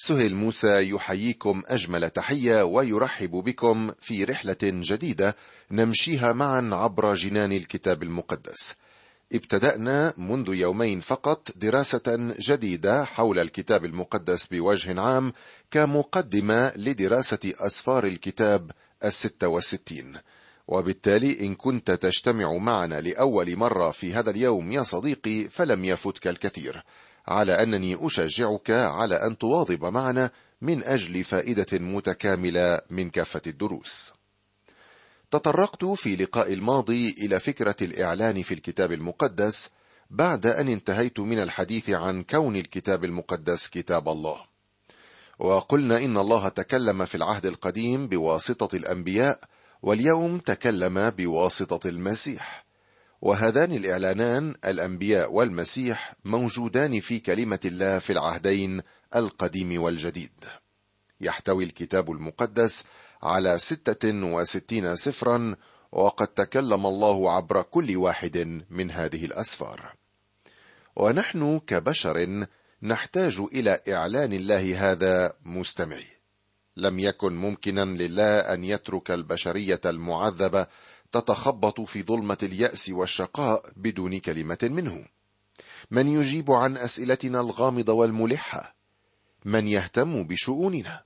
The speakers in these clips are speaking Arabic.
سهيل موسى يحييكم أجمل تحية ويرحب بكم في رحلة جديدة نمشيها معا عبر جنان الكتاب المقدس. ابتدأنا منذ يومين فقط دراسة جديدة حول الكتاب المقدس بوجه عام كمقدمة لدراسة أسفار الكتاب الستة والستين. وبالتالي إن كنت تجتمع معنا لأول مرة في هذا اليوم يا صديقي فلم يفتك الكثير. على أنني أشجعك على أن تواظب معنا من أجل فائدة متكاملة من كافة الدروس. تطرقت في لقاء الماضي إلى فكرة الإعلان في الكتاب المقدس بعد أن انتهيت من الحديث عن كون الكتاب المقدس كتاب الله. وقلنا إن الله تكلم في العهد القديم بواسطة الأنبياء واليوم تكلم بواسطة المسيح. وهذان الإعلانان الأنبياء والمسيح موجودان في كلمة الله في العهدين القديم والجديد. يحتوي الكتاب المقدس على ستة وستين سفرا وقد تكلم الله عبر كل واحد من هذه الأسفار. ونحن كبشر نحتاج إلى إعلان الله هذا مستمعي. لم يكن ممكنا لله أن يترك البشرية المعذبة تتخبط في ظلمة اليأس والشقاء بدون كلمة منه. من يجيب عن أسئلتنا الغامضة والملحة؟ من يهتم بشؤوننا؟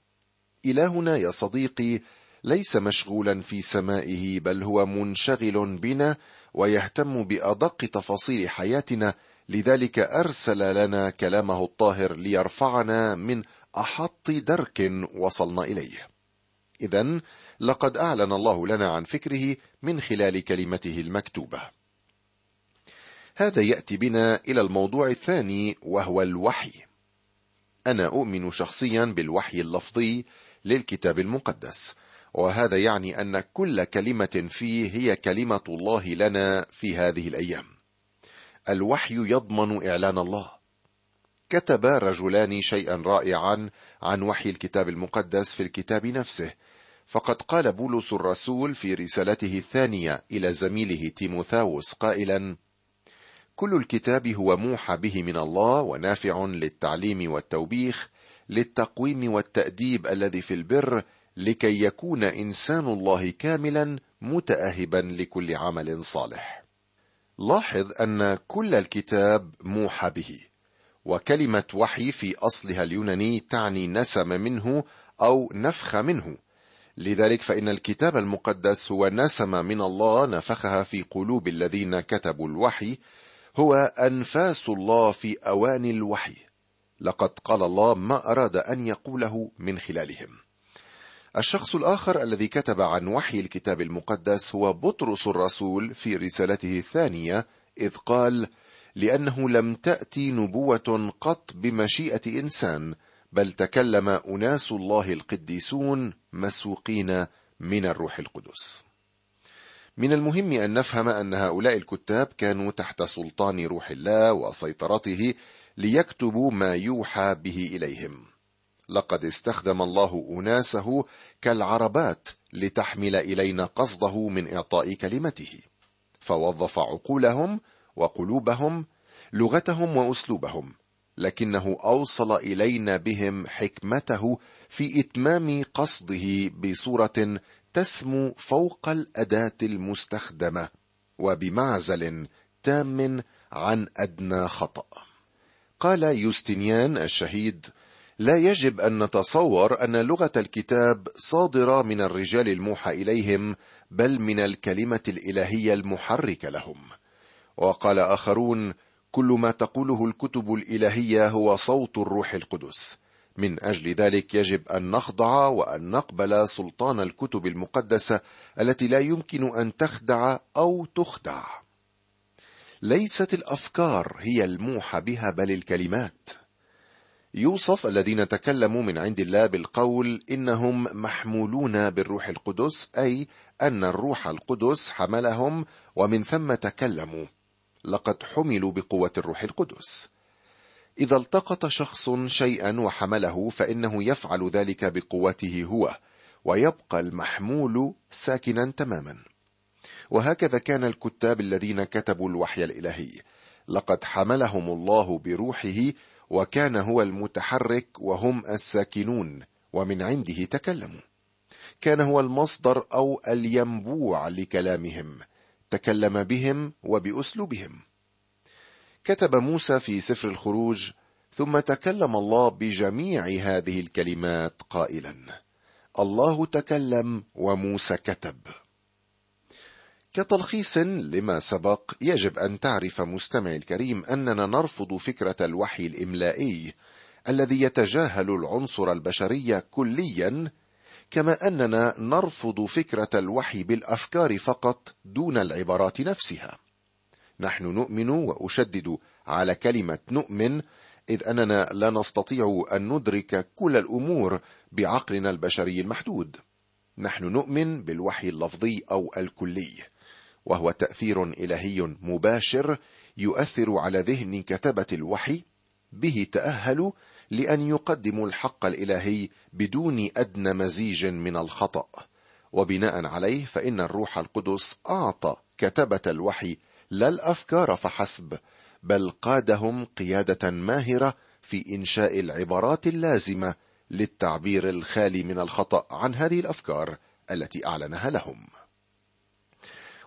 إلهنا يا صديقي ليس مشغولا في سمائه بل هو منشغل بنا ويهتم بأدق تفاصيل حياتنا. لذلك أرسل لنا كلامه الطاهر ليرفعنا من أحط درك وصلنا إليه. اذا لقد أعلن الله لنا عن فكره من خلال كلمته المكتوبة. هذا يأتي بنا إلى الموضوع الثاني وهو الوحي. أنا أؤمن شخصيا بالوحي اللفظي للكتاب المقدس وهذا يعني أن كل كلمة فيه هي كلمة الله لنا في هذه الأيام. الوحي يضمن إعلان الله. كتب رجلان شيئا رائعا عن وحي الكتاب المقدس في الكتاب نفسه فقد قال بولس الرسول في رسالته الثانية إلى زميله تيموثاوس قائلا كل الكتاب هو موحى به من الله ونافع للتعليم والتوبيخ للتقويم والتأديب الذي في البر لكي يكون إنسان الله كاملا متاهبا لكل عمل صالح. لاحظ أن كل الكتاب موحى به وكلمة وحي في أصلها اليوناني تعني نسم منه أو نفخ منه لذلك فإن الكتاب المقدس هو نسمه من الله نفخها في قلوب الذين كتبوا الوحي هو أنفاس الله في اواني الوحي. لقد قال الله ما أراد أن يقوله من خلالهم. الشخص الآخر الذي كتب عن وحي الكتاب المقدس هو بطرس الرسول في رسالته الثانية إذ قال لأنه لم تأتي نبوة قط بمشيئة إنسان بل تكلم أناس الله القديسون مسوقين من الروح القدس. من المهم أن نفهم أن هؤلاء الكتاب كانوا تحت سلطان روح الله وسيطرته ليكتبوا ما يوحى به إليهم. لقد استخدم الله أناسه كالعربات لتحمل إلينا قصده من إعطاء كلمته. فوظف عقولهم وقلوبهم لغتهم وأسلوبهم. لكنه أوصل إلينا بهم حكمته في إتمام قصده بصورة تسمو فوق الأداة المستخدمة وبمعزل تام عن أدنى خطأ. قال يوستنيان الشهيد لا يجب أن نتصور أن لغة الكتاب صادرة من الرجال الموحى إليهم بل من الكلمة الإلهية المحركة لهم. وقال آخرون كل ما تقوله الكتب الإلهية هو صوت الروح القدس. من أجل ذلك يجب أن نخضع وأن نقبل سلطان الكتب المقدسة التي لا يمكن أن تخدع أو تخدع. ليست الأفكار هي الموحى بها بل الكلمات. يوصف الذين تكلموا من عند الله بالقول إنهم محمولون بالروح القدس أي أن الروح القدس حملهم ومن ثم تكلموا. لقد حملوا بقوة الروح القدس. إذا التقط شخص شيئا وحمله فإنه يفعل ذلك بقوته هو ويبقى المحمول ساكنا تماما. وهكذا كان الكتاب الذين كتبوا الوحي الإلهي. لقد حملهم الله بروحه وكان هو المتحرك وهم الساكنون ومن عنده تكلموا. كان هو المصدر أو الينبوع لكلامهم. تكلم بهم وبأسلوبهم. كتب موسى في سفر الخروج ثم تكلم الله بجميع هذه الكلمات قائلا. الله تكلم وموسى كتب. كتلخيص لما سبق يجب أن تعرف مستمعي الكريم أننا نرفض فكرة الوحي الإملائي الذي يتجاهل العنصر البشري كليا كما أننا نرفض فكرة الوحي بالأفكار فقط دون العبارات نفسها. نحن نؤمن وأشدد على كلمة نؤمن إذ أننا لا نستطيع أن ندرك كل الأمور بعقلنا البشري المحدود. نحن نؤمن بالوحي اللفظي أو الكلي وهو تأثير إلهي مباشر يؤثر على ذهن كتبه الوحي به تاهلوا لأن يقدموا الحق الإلهي بدون أدنى مزيج من الخطأ. وبناء عليه فإن الروح القدس أعطى كتبة الوحي لا الأفكار فحسب بل قادهم قيادة ماهرة في إنشاء العبارات اللازمة للتعبير الخالي من الخطأ عن هذه الأفكار التي أعلنها لهم.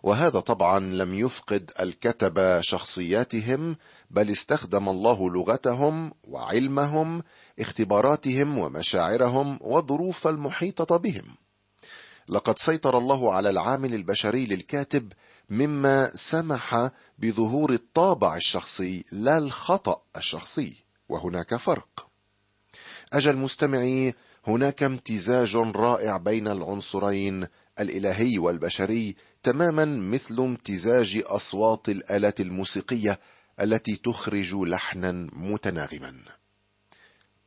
وهذا طبعا لم يفقد الكتبه شخصياتهم بل استخدم الله لغتهم وعلمهم اختباراتهم ومشاعرهم والظروف المحيطة بهم. لقد سيطر الله على العامل البشري للكاتب مما سمح بظهور الطابع الشخصي لا الخطأ الشخصي وهناك فرق. أجل مستمعي هناك امتزاج رائع بين العنصرين الإلهي والبشري تماما مثل امتزاج أصوات الآلات الموسيقية التي تخرج لحنا متناغما.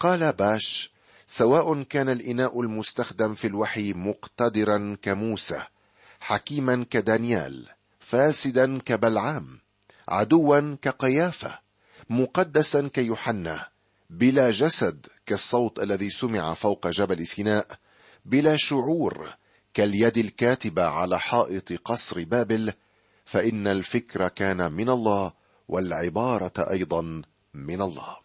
قال باش سواء كان الإناء المستخدم في الوحي مقتدرا كموسى حكيما كدانيال فاسدا كبلعام عدوا كقيافة مقدسا كيوحنا بلا جسد كالصوت الذي سمع فوق جبل سيناء بلا شعور كاليد الكاتبة على حائط قصر بابل فإن الفكر كان من الله والعبارة أيضا من الله.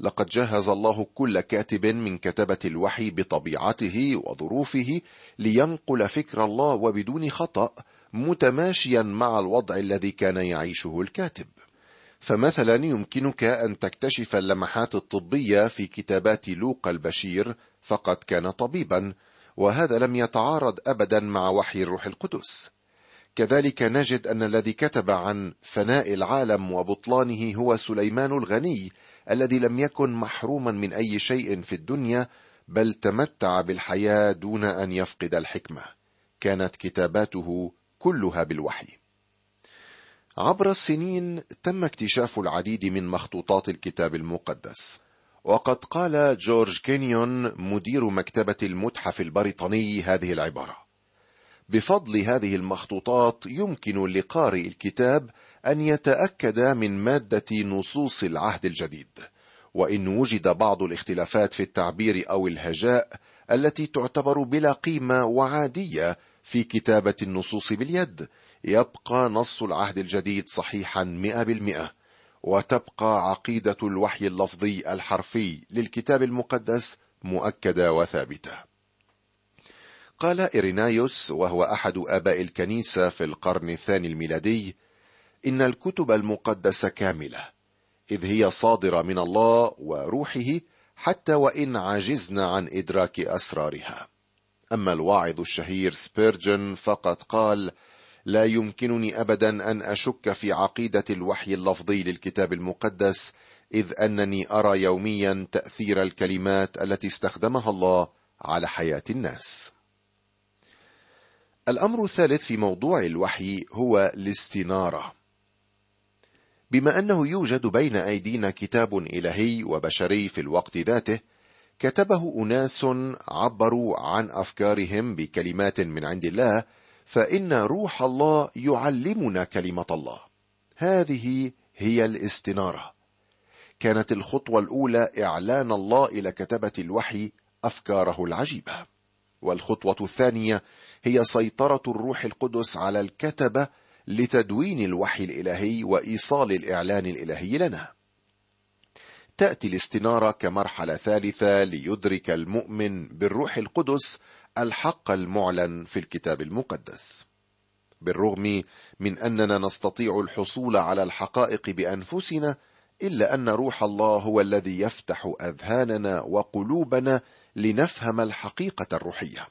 لقد جهز الله كل كاتب من كتبة الوحي بطبيعته وظروفه لينقل فكر الله وبدون خطأ متماشيا مع الوضع الذي كان يعيشه الكاتب. فمثلا يمكنك أن تكتشف اللمحات الطبية في كتابات لوقا البشير فقد كان طبيبا وهذا لم يتعارض ابدا مع وحي الروح القدس. كذلك نجد أن الذي كتب عن فناء العالم وبطلانه هو سليمان الغني الذي لم يكن محروما من أي شيء في الدنيا بل تمتع بالحياة دون أن يفقد الحكمة. كانت كتاباته كلها بالوحي. عبر السنين تم اكتشاف العديد من مخطوطات الكتاب المقدس. وقد قال جورج كينيون مدير مكتبة المتحف البريطاني هذه العبارة. بفضل هذه المخطوطات يمكن لقارئ الكتاب أن يتأكد من مادة نصوص العهد الجديد وإن وجد بعض الاختلافات في التعبير أو الهجاء التي تعتبر بلا قيمة وعادية في كتابة النصوص باليد يبقى نص العهد الجديد صحيحا مئة بالمئة. وتبقى عقيدة الوحي اللفظي الحرفي للكتاب المقدس مؤكدة وثابتة. قال إيرينايوس وهو أحد آباء الكنيسة في القرن الثاني الميلادي إن الكتب المقدسة كاملة إذ هي صادرة من الله وروحه حتى وإن عجزنا عن إدراك أسرارها. أما الواعظ الشهير سبيرجن فقد قال لا يمكنني أبدا أن أشك في عقيدة الوحي اللفظي للكتاب المقدس إذ أنني أرى يوميا تأثير الكلمات التي استخدمها الله على حياة الناس. الأمر الثالث في موضوع الوحي هو الاستنارة. بما أنه يوجد بين أيدينا كتاب إلهي وبشري في الوقت ذاته كتبه أناس عبروا عن أفكارهم بكلمات من عند الله فإن روح الله يعلمنا كلمة الله. هذه هي الاستنارة. كانت الخطوة الأولى إعلان الله إلى كتبه الوحي أفكاره العجيبة. والخطوة الثانية هي سيطرة الروح القدس على الكتبة لتدوين الوحي الإلهي وإيصال الإعلان الإلهي لنا. تأتي الاستنارة كمرحلة ثالثة ليدرك المؤمن بالروح القدس الحق المعلن في الكتاب المقدس بالرغم من أننا نستطيع الحصول على الحقائق بأنفسنا إلا أن روح الله هو الذي يفتح أذهاننا وقلوبنا لنفهم الحقيقة الروحية.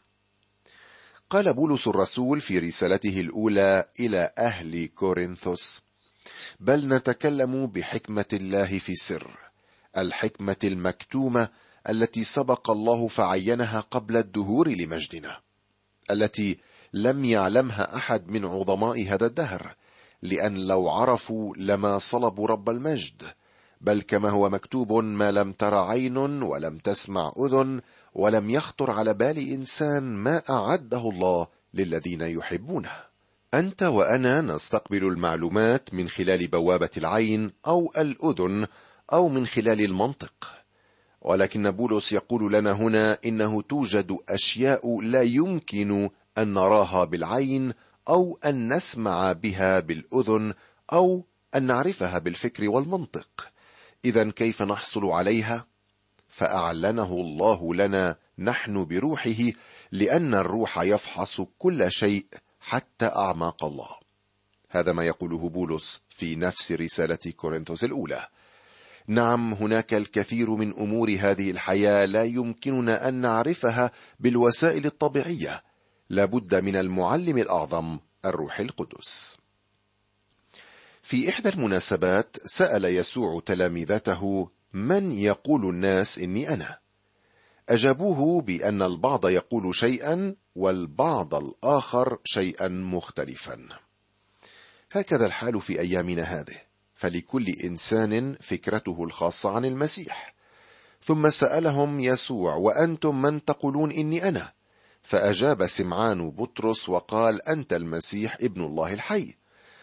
قال بولس الرسول في رسالته الأولى إلى أهل كورنثوس بل نتكلم بحكمة الله في سر الحكمة المكتومة التي سبق الله فعينها قبل الدهور لمجدنا التي لم يعلمها أحد من عظماء هذا الدهر لأن لو عرفوا لما صلبوا رب المجد بل كما هو مكتوب ما لم تر عين ولم تسمع أذن ولم يخطر على بال إنسان ما أعده الله للذين يحبونه. أنت وأنا نستقبل المعلومات من خلال بوابة العين أو الأذن أو من خلال المنطق. ولكن بولس يقول لنا هنا إنه توجد أشياء لا يمكن أن نراها بالعين أو أن نسمع بها بالأذن أو أن نعرفها بالفكر والمنطق. اذا كيف نحصل عليها؟ فأعلنه الله لنا نحن بروحه لأن الروح يفحص كل شيء حتى أعماق الله. هذا ما يقوله بولس في نفس رسالة كورنثوس الأولى. نعم هناك الكثير من أمور هذه الحياة لا يمكننا أن نعرفها بالوسائل الطبيعية. لابد من المعلم الأعظم الروح القدس. في إحدى المناسبات سأل يسوع تلامذته من يقول الناس إني أنا؟ أجابوه بأن البعض يقول شيئا والبعض الآخر شيئا مختلفا. هكذا الحال في أيامنا هذه. فلكل إنسان فكرته الخاصة عن المسيح. ثم سألهم يسوع وأنتم من تقولون إني أنا؟ فأجاب سمعان بطرس وقال أنت المسيح ابن الله الحي.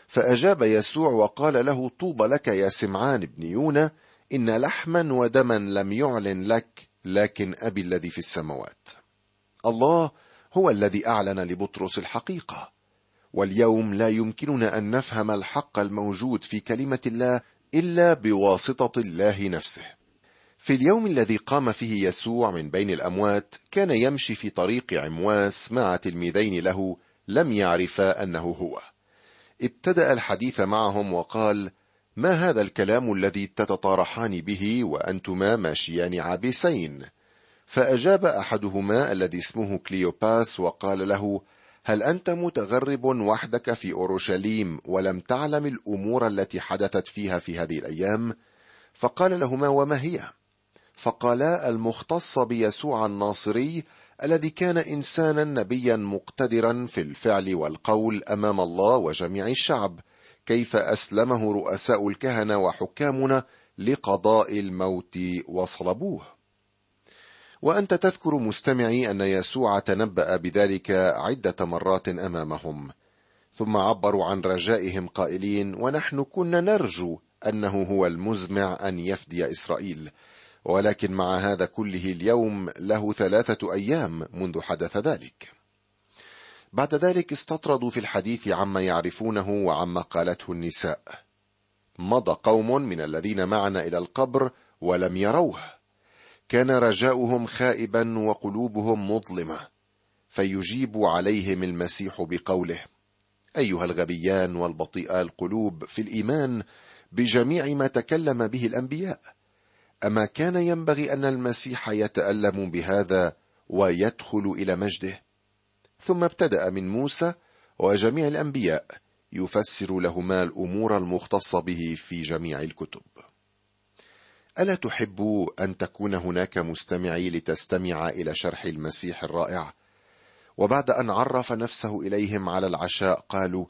فأجاب يسوع وقال له طوبى لك يا سمعان ابن يونا إن لحما ودما لم يعلن لك لكن أبي الذي في السماوات. الله هو الذي أعلن لبطرس الحقيقة. واليوم لا يمكننا أن نفهم الحق الموجود في كلمة الله إلا بواسطة الله نفسه. في اليوم الذي قام فيه يسوع من بين الأموات كان يمشي في طريق عمواس مع تلميذين له لم يعرفا أنه هو. ابتدأ الحديث معهم وقال ما هذا الكلام الذي تتطارحان به وأنتما ماشيان عابسين؟ فأجاب أحدهما الذي اسمه كليوباس وقال له هل أنت متغرب وحدك في أورشليم ولم تعلم الأمور التي حدثت فيها في هذه الأيام؟ فقال لهما وما هي؟ فقالا المختص بيسوع الناصري الذي كان إنسانا نبيا مقتدرا في الفعل والقول أمام الله وجميع الشعب كيف أسلمه رؤساء الكهنة وحكامنا لقضاء الموت وصلبوه. وأنت تذكر مستمعي أن يسوع تنبأ بذلك عدة مرات أمامهم. ثم عبروا عن رجائهم قائلين ونحن كنا نرجو أنه هو المزمع أن يفدي إسرائيل. ولكن مع هذا كله اليوم له ثلاثة أيام منذ حدث ذلك. بعد ذلك استطردوا في الحديث عما يعرفونه وعما قالته النساء. مضى قوم من الذين معنا إلى القبر ولم يروه. كان رجاؤهم خائبا وقلوبهم مظلمة فيجيب عليهم المسيح بقوله أيها الغبيان والبطيئا القلوب في الإيمان بجميع ما تكلم به الأنبياء أما كان ينبغي أن المسيح يتألم بهذا ويدخل إلى مجده؟ ثم ابتدأ من موسى وجميع الأنبياء يفسر لهما الأمور المختصة به في جميع الكتب. ألا تحب أن تكون هناك مستمعي لتستمع إلى شرح المسيح الرائع؟ وبعد أن عرف نفسه إليهم على العشاء قالوا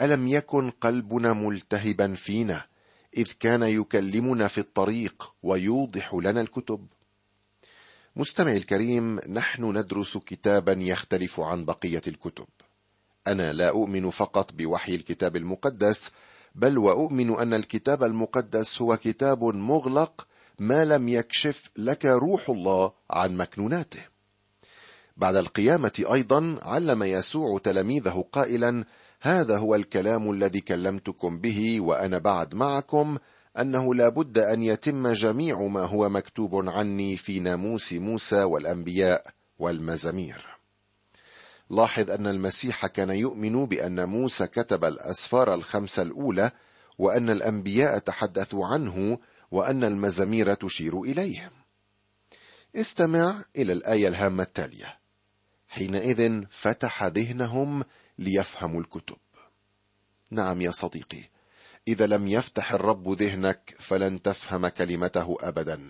ألم يكن قلبنا ملتهبا فينا إذ كان يكلمنا في الطريق ويوضح لنا الكتب؟ مستمعي الكريم نحن ندرس كتابا يختلف عن بقية الكتب. أنا لا أؤمن فقط بوحي الكتاب المقدس بل وأؤمن أن الكتاب المقدس هو كتاب مغلق ما لم يكشف لك روح الله عن مكنوناته. بعد القيامة أيضا علم يسوع تلاميذه قائلا هذا هو الكلام الذي كلمتكم به وأنا بعد معكم أنه لا بد أن يتم جميع ما هو مكتوب عني في ناموس موسى والأنبياء والمزامير. لاحظ أن المسيح كان يؤمن بأن موسى كتب الأسفار الخمسة الأولى وأن الأنبياء تحدثوا عنه وأن المزامير تشير اليه استمع إلى الآية الهامة التالية. حينئذ فتح ذهنهم ليفهموا الكتب. نعم يا صديقي إذا لم يفتح الرب ذهنك فلن تفهم كلمته ابدا.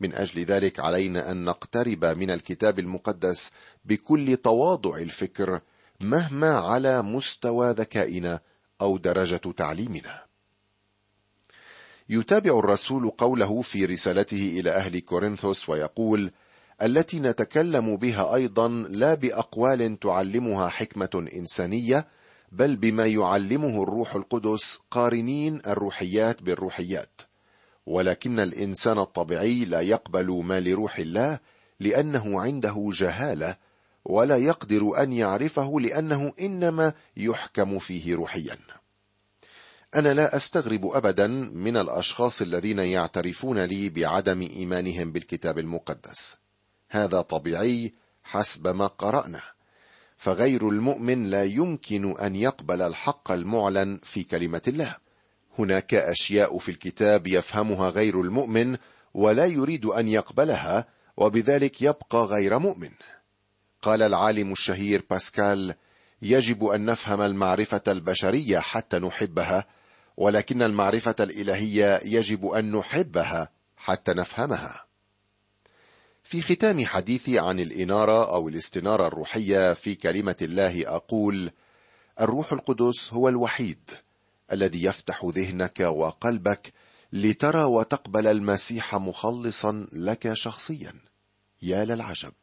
من أجل ذلك علينا أن نقترب من الكتاب المقدس بكل تواضع الفكر مهما على مستوى ذكائنا أو درجة تعليمنا. يتابع الرسول قوله في رسالته إلى أهل كورنثوس ويقول التي نتكلم بها أيضا لا بأقوال تعلمها حكمة إنسانية بل بما يعلمه الروح القدس قارنين الروحيات بالروحيات. ولكن الإنسان الطبيعي لا يقبل ما لروح الله لأنه عنده جهالة ولا يقدر أن يعرفه لأنه إنما يحكم فيه روحيا. أنا لا أستغرب ابدا من الأشخاص الذين يعترفون لي بعدم إيمانهم بالكتاب المقدس. هذا طبيعي حسب ما قرأنا. فغير المؤمن لا يمكن أن يقبل الحق المعلن في كلمة الله. هناك أشياء في الكتاب يفهمها غير المؤمن ولا يريد أن يقبلها وبذلك يبقى غير مؤمن. قال العالم الشهير باسكال يجب أن نفهم المعرفة البشرية حتى نحبها ولكن المعرفة الإلهية يجب أن نحبها حتى نفهمها. في ختام حديثي عن الإنارة أو الاستنارة الروحية في كلمة الله أقول الروح القدس هو الوحيد الذي يفتح ذهنك وقلبك لترى وتقبل المسيح مخلصا لك شخصيا. يا للعجب.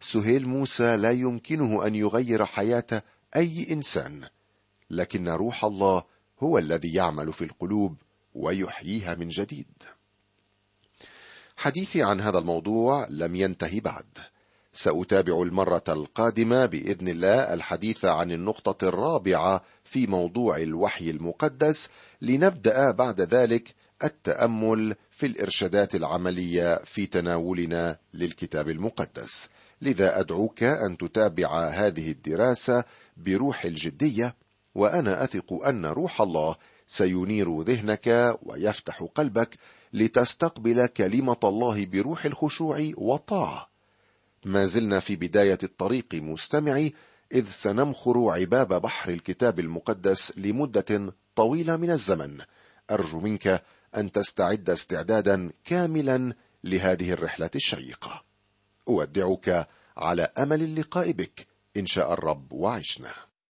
سهيل موسى لا يمكنه أن يغير حياة أي إنسان لكن روح الله هو الذي يعمل في القلوب ويحييها من جديد. حديثي عن هذا الموضوع لم ينتهي بعد. سأتابع المرة القادمة بإذن الله الحديث عن النقطة الرابعة في موضوع الوحي المقدس لنبدأ بعد ذلك التأمل في الإرشادات العملية في تناولنا للكتاب المقدس. لذا أدعوك أن تتابع هذه الدراسة بروح الجدية. وأنا أثق أن روح الله سينير ذهنك ويفتح قلبك لتستقبل كلمة الله بروح الخشوع والطاعة. ما زلنا في بداية الطريق مستمعي إذ سنمخر عباب بحر الكتاب المقدس لمدة طويلة من الزمن. أرجو منك أن تستعد استعدادا كاملا لهذه الرحلة الشيقة. أودعك على أمل اللقاء بك. إن شاء الرب وعشنا.